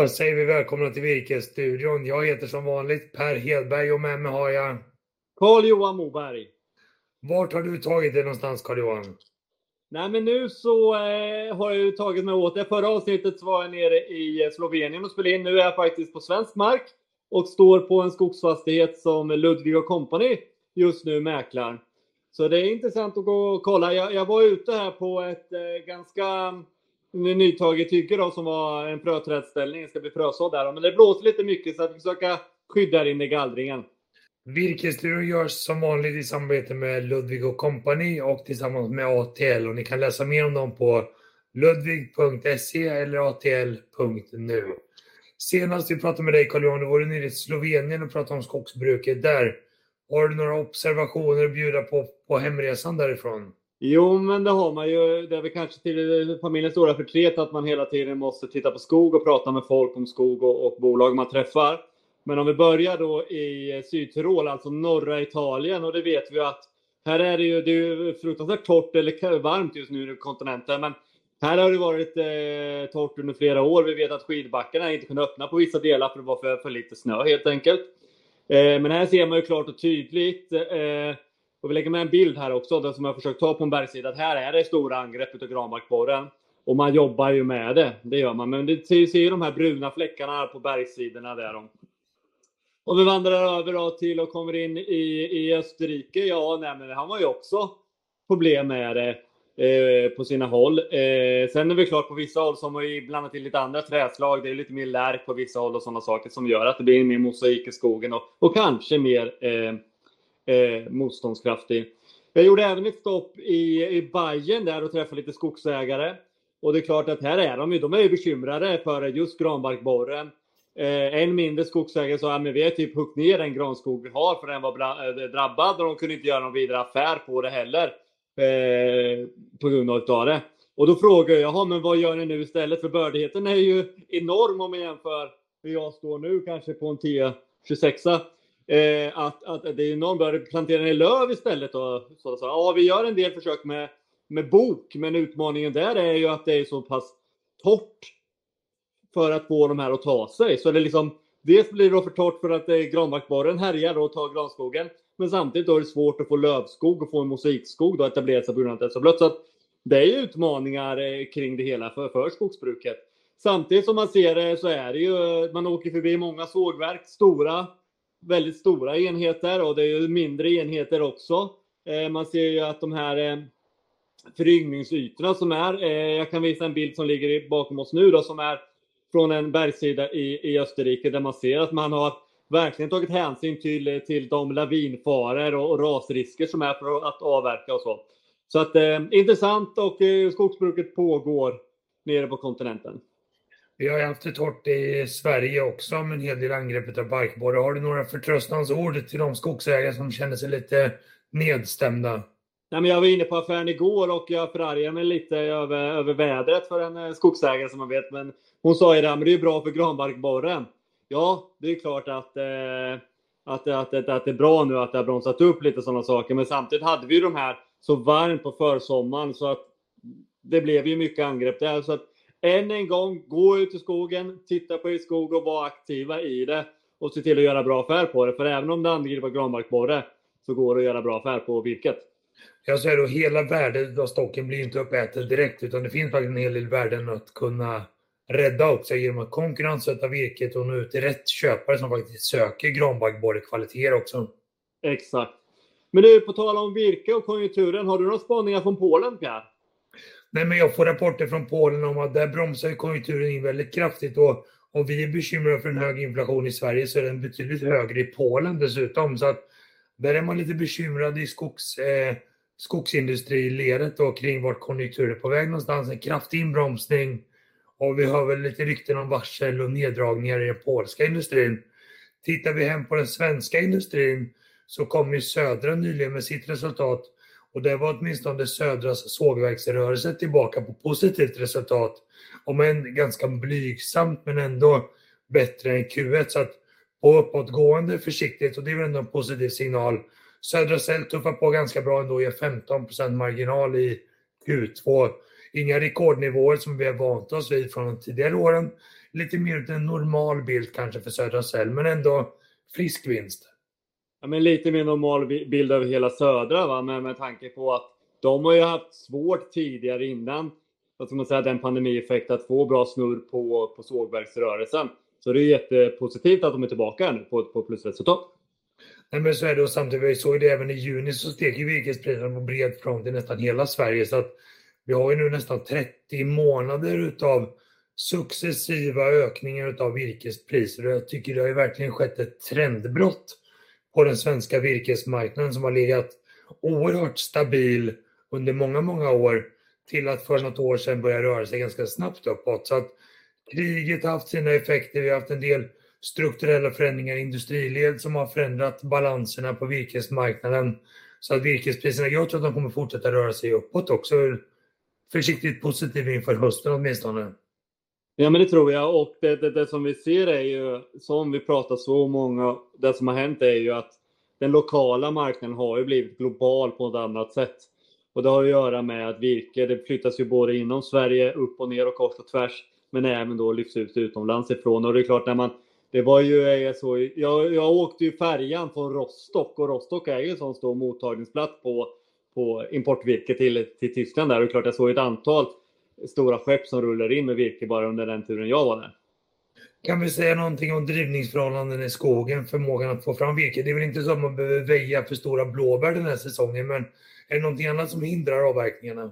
Då säger vi välkomna till Virkesstudion. Jag heter som vanligt Per Hedberg och med mig har jag Carl-Johan Moberg. Vart har du tagit dig någonstans Carl-Johan? Nej men nu så eh, har jag ju tagit mig åt det. Förra avsnittet så var jag nere i eh, Slovenien och spelade in. Nu är jag faktiskt på svensk mark och står på en skogsfastighet som Ludvig Company just nu mäklar. Så det är intressant att gå och kolla. Jag, jag var ute här på ett eh, ganska nytaget tycker då som var en fröträdställning. Det ska bli frösådd där. Men det blåser lite mycket så att vi försöker skydda in i gallringen. Virkestudion görs som vanligt i samarbete med Ludvig och Company och tillsammans med ATL och ni kan läsa mer om dem på ludvig.se eller atl.nu. Senast vi pratade med dig Carl-Johan, då var du nere i Slovenien och pratade om skogsbruket där. Har du några observationer att bjuda på på hemresan därifrån? Jo, men det har man ju. Det är väl kanske till familjens stora förtret att man hela tiden måste titta på skog och prata med folk om skog och, och bolag man träffar. Men om vi börjar då i Sydtirol, alltså norra Italien, och det vet vi att här är det ju, det är fruktansvärt torrt eller varmt just nu i kontinenten, men här har det varit eh, torrt under flera år. Vi vet att skidbackarna inte kunde öppna på vissa delar för det var för, för lite snö helt enkelt. Eh, men här ser man ju klart och tydligt eh, och vi lägger med en bild här också, den som jag försökt ta på en bergssida, att här är det stora angreppet av granbarkborren. Och man jobbar ju med det, det gör man. Men det ser ju de här bruna fläckarna på bergssidorna där. Och vi vandrar över då till och kommer in i, i Österrike. Ja, nej, men han var ju också problem med det eh, på sina håll. Eh, sen är det klart på vissa håll som har ju blandat in lite andra träslag. Det är lite mer lärk på vissa håll och sådana saker som gör att det blir mer mosaik i skogen och, och kanske mer eh, eh, motståndskraftig. Jag gjorde även ett stopp i, i Bayern där och träffade lite skogsägare. Och det är klart att här är de ju, de är ju bekymrade för just granbarkborren. Eh, en mindre skogsägare sa att vi har typ huggit ner den granskog vi har för den var eh, drabbad och de kunde inte göra någon vidare affär på det heller. Eh, på grund av det. Och då frågar jag, jaha men vad gör ni nu istället? För bördigheten är ju enorm om man jämför hur jag står nu kanske på en 10-26. Eh, att, att det är någon börjar plantera ner löv istället. Och, så, så, ja, vi gör en del försök med, med bok, men utmaningen där är ju att det är så pass torrt för att få de här att ta sig. Så det liksom, dels blir det för torrt för att eh, granbarkborren härjar och tar granskogen. Men samtidigt då är det svårt att få lövskog och få en mosaikskog då etablera sig på grund av att det är så blött. Så att det är utmaningar eh, kring det hela för, för skogsbruket. Samtidigt som man ser det så är det ju, man åker förbi många sågverk, stora, väldigt stora enheter och det är ju mindre enheter också. Eh, man ser ju att de här eh, föryngringsytorna som är, eh, jag kan visa en bild som ligger bakom oss nu då, som är från en bergssida i, i Österrike där man ser att man har verkligen tagit hänsyn till, till de lavinfaror och, och rasrisker som är för att avverka och så. Så att eh, intressant och eh, skogsbruket pågår nere på kontinenten. Vi har haft det torrt i Sverige också med en hel del angrepp av barkborre. Har du några förtröstansord till de skogsägare som känner sig lite nedstämda? Nej, men jag var inne på affären igår och jag förargade mig lite över, över vädret för en eh, skogsägare som man vet. Men hon sa ju det, men det är bra för granbarkborren. Ja, det är klart att, eh, att, att, att, att det är bra nu att det har bromsat upp lite sådana saker. Men samtidigt hade vi ju de här så varmt på försommaren så att det blev ju mycket angrepp där. Så att än en gång, gå ut i skogen, titta på er skog och var aktiva i det. Och se till att göra bra affär på det. För även om det angriper granbarkborre så går det att göra bra affär på virket. Jag säger då, hela värdet av stocken blir inte uppätet direkt, utan det finns faktiskt en hel del värden att kunna rädda också genom att konkurrenssätta virket och nå ut till rätt köpare som faktiskt söker granbarkborrekvaliteter också. Exakt. Men du, på tal om virke och konjunkturen, har du några spaningar från Polen, Pierre? Nej, men jag får rapporter från Polen om att där bromsar konjunkturen in väldigt kraftigt och om vi är bekymrade för en hög inflation i Sverige så är den betydligt högre i Polen dessutom. Så att där är man lite bekymrad i skogs, eh, skogsindustriledet då kring vart konjunkturen är på väg någonstans. En kraftig inbromsning och vi har väl lite rykten om varsel och neddragningar i den polska industrin. Tittar vi hem på den svenska industrin så kom ju Södra nyligen med sitt resultat och det var åtminstone Södras sågverksrörelse tillbaka på positivt resultat. Om än ganska blygsamt men ändå bättre än Q1. Så att på uppåtgående försiktigt och det är väl ändå en positiv signal. Södra Cell tuffar på ganska bra ändå, ger 15% marginal i Q2. Inga rekordnivåer som vi har vant oss vid från de tidigare åren. lite mer en normal bild kanske för Södra Cell, men ändå frisk vinst. Ja, men lite mer normal bild över hela Södra, va? Men med tanke på att de har ju haft svårt tidigare innan vad ska man säga, den pandemieffekt att få bra snurr på, på sågverksrörelsen. Så det är jättepositivt att de är tillbaka nu på, på plusresultat. Nej, men så är det och samtidigt, vi såg det även i juni så steg ju virkespriserna på bred front i nästan hela Sverige. Så att vi har ju nu nästan 30 månader utav successiva ökningar utav virkespriser. Och Jag tycker det har ju verkligen skett ett trendbrott på den svenska virkesmarknaden som har legat oerhört stabil under många, många år till att för något år sedan börja röra sig ganska snabbt uppåt. Så att kriget har haft sina effekter. Vi har haft en del strukturella förändringar i industriled som har förändrat balanserna på virkesmarknaden. Så att virkespriserna, jag tror att de kommer fortsätta röra sig uppåt också. Försiktigt positiv inför hösten åtminstone. Ja, men det tror jag. Och det, det, det, som vi ser är ju, som vi pratar så många, det som har hänt är ju att den lokala marknaden har ju blivit global på ett annat sätt. Och det har att göra med att virke, det flyttas ju både inom Sverige, upp och ner och kors och tvärs, men även då lyfts ut utomlands ifrån. Och det är klart, när man, det var ju så, jag, jag åkte ju färjan från Rostock och Rostock är ju en sån stor mottagningsplats på, på importvirke till, till Tyskland där. Och det är klart, jag såg ett antal stora skepp som rullar in med virke bara under den turen jag var där. Kan vi säga någonting om drivningsförhållanden i skogen, förmågan att få fram virke? Det är väl inte så att man behöver väja för stora blåbär den här säsongen, men är det någonting annat som hindrar avverkningarna?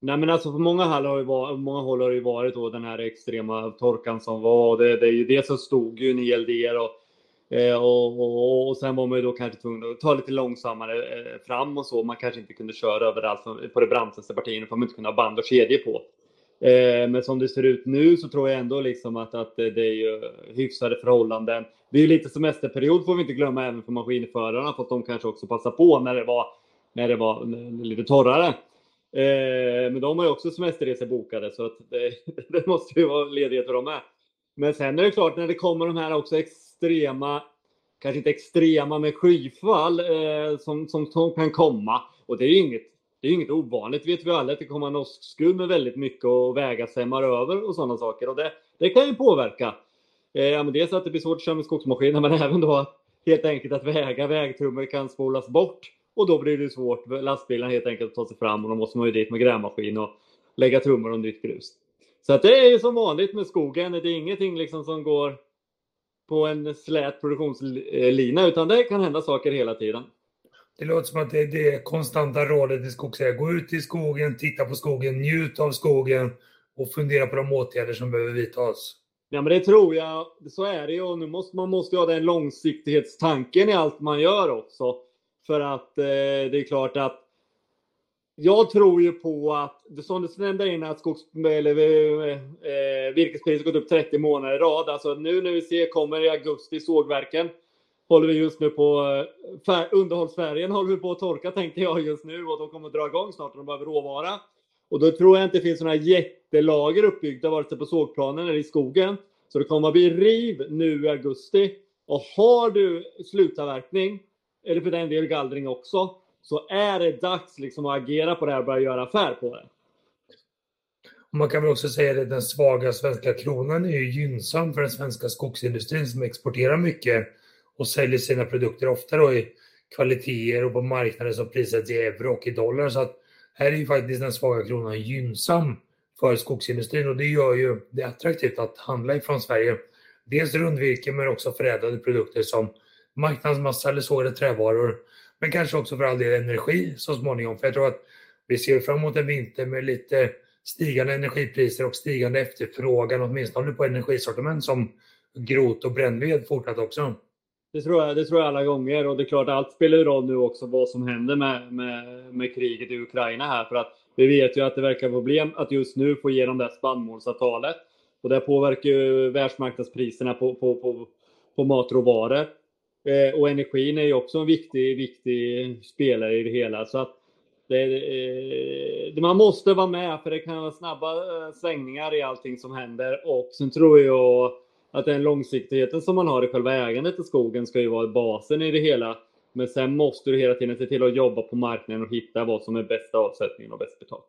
Nej men alltså på många håll har det varit, många håll har det varit då den här extrema torkan som var. Det, det är ju det som stod ju en hel del och, Eh, och, och, och sen var man ju då kanske tvungen att ta lite långsammare eh, fram och så. Man kanske inte kunde köra överallt på de brantaste partierna för man inte kunde ha band och kedjor på. Eh, men som det ser ut nu så tror jag ändå liksom att, att det är ju hyfsade förhållanden. Det är ju lite semesterperiod får vi inte glömma även för maskinförarna för att de kanske också passar på när det var, när det var lite torrare. Eh, men de har ju också semesterresor bokade så att det, det måste ju vara ledighet för dem med. Men sen är det klart när det kommer de här också extrema, kanske inte extrema med skyfall eh, som, som, som kan komma. Och det är ju inget det är inget ovanligt, vet vi alla, att det kommer en åskskur med väldigt mycket och vägasämmar över och sådana saker. Och det, det kan ju påverka. Eh, men dels att det blir svårt att köra med skogsmaskiner, men även då att helt enkelt att väga vägtrummor kan spolas bort. Och då blir det svårt för lastbilarna helt enkelt att ta sig fram och då måste man ju dit med grävmaskin och lägga trummor och nytt grus. Så att det är ju som vanligt med skogen. Det är ingenting liksom som går på en slät produktionslina, utan det kan hända saker hela tiden. Det låter som att det är det konstanta rådet i skogsägare. Gå ut i skogen, titta på skogen, njut av skogen och fundera på de åtgärder som behöver vidtas. Ja, men det tror jag. Så är det ju. Nu måste, man måste ha den långsiktighetstanken i allt man gör också. För att eh, det är klart att jag tror ju på att, som du nämnde innan, att skogs, eller, eh, virkespriset gått upp 30 månader i rad. Alltså nu när vi ser kommer i augusti sågverken håller vi just nu på, eh, fär, underhållsfärgen håller vi på att torka tänkte jag just nu och de kommer att dra igång snart och de behöver råvara. Och då tror jag inte det finns några jättelager uppbyggda vare sig på sågplanen eller i skogen. Så det kommer att bli riv nu i augusti. Och har du slutavverkning, eller för den del gallring också, så är det dags liksom att agera på det här och börja göra affär på det. Man kan väl också säga att den svaga svenska kronan är ju gynnsam för den svenska skogsindustrin som exporterar mycket och säljer sina produkter ofta då i kvaliteter och på marknader som prissätts i euro och i dollar. Så att här är ju faktiskt den svaga kronan gynnsam för skogsindustrin och det gör ju det attraktivt att handla ifrån Sverige. Dels rundvirke men också förädlade produkter som marknadsmassa eller sågade trävaror. Men kanske också för all del energi så småningom. För jag tror att vi ser fram emot en vinter med lite stigande energipriser och stigande efterfrågan åtminstone på energisortiment som grot och brännved fortsatt också. Det tror, jag, det tror jag alla gånger och det är klart allt spelar ju roll nu också vad som händer med, med, med kriget i Ukraina här för att vi vet ju att det verkar problem att just nu få igenom det här spannmålsavtalet och det påverkar ju världsmarknadspriserna på, på, på, på matråvaror. Eh, och energin är ju också en viktig, viktig spelare i det hela så att det, eh, man måste vara med för det kan vara snabba eh, svängningar i allting som händer och sen tror jag att den långsiktigheten som man har i själva ägandet i skogen ska ju vara basen i det hela. Men sen måste du hela tiden se till att jobba på marknaden och hitta vad som är bästa avsättningen och bäst betalt.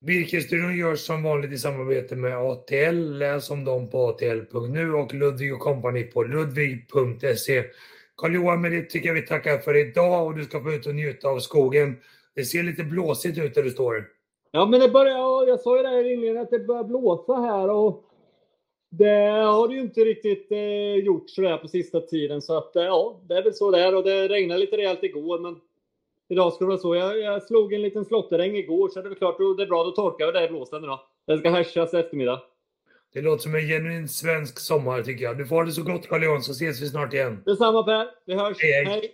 Virkesstudion görs som vanligt i samarbete med ATL. Läs om dem på atl.nu och Ludvig och kompani på ludvig.se. Karl-Johan, med det tycker jag vi tackar för idag och du ska få ut och njuta av skogen. Det ser lite blåsigt ut där du står. Ja, men det börjar, jag sa ju det i inledningen att det börjar blåsa här och det har det ju inte riktigt eh, gjort sådär på sista tiden. Så att eh, ja, det är väl så där och det regnade lite rejält igår. Men idag ska det vara så. Jag, jag slog en liten slåtterregn igår så det är väl klart det är bra. Då torkar vi det i blåsten idag. Det ska hässjas i eftermiddag. Det låter som en genuin svensk sommar tycker jag. Du får ha det så gott Carl Johan så ses vi snart igen. Detsamma Per. Vi hörs. Hej. hej.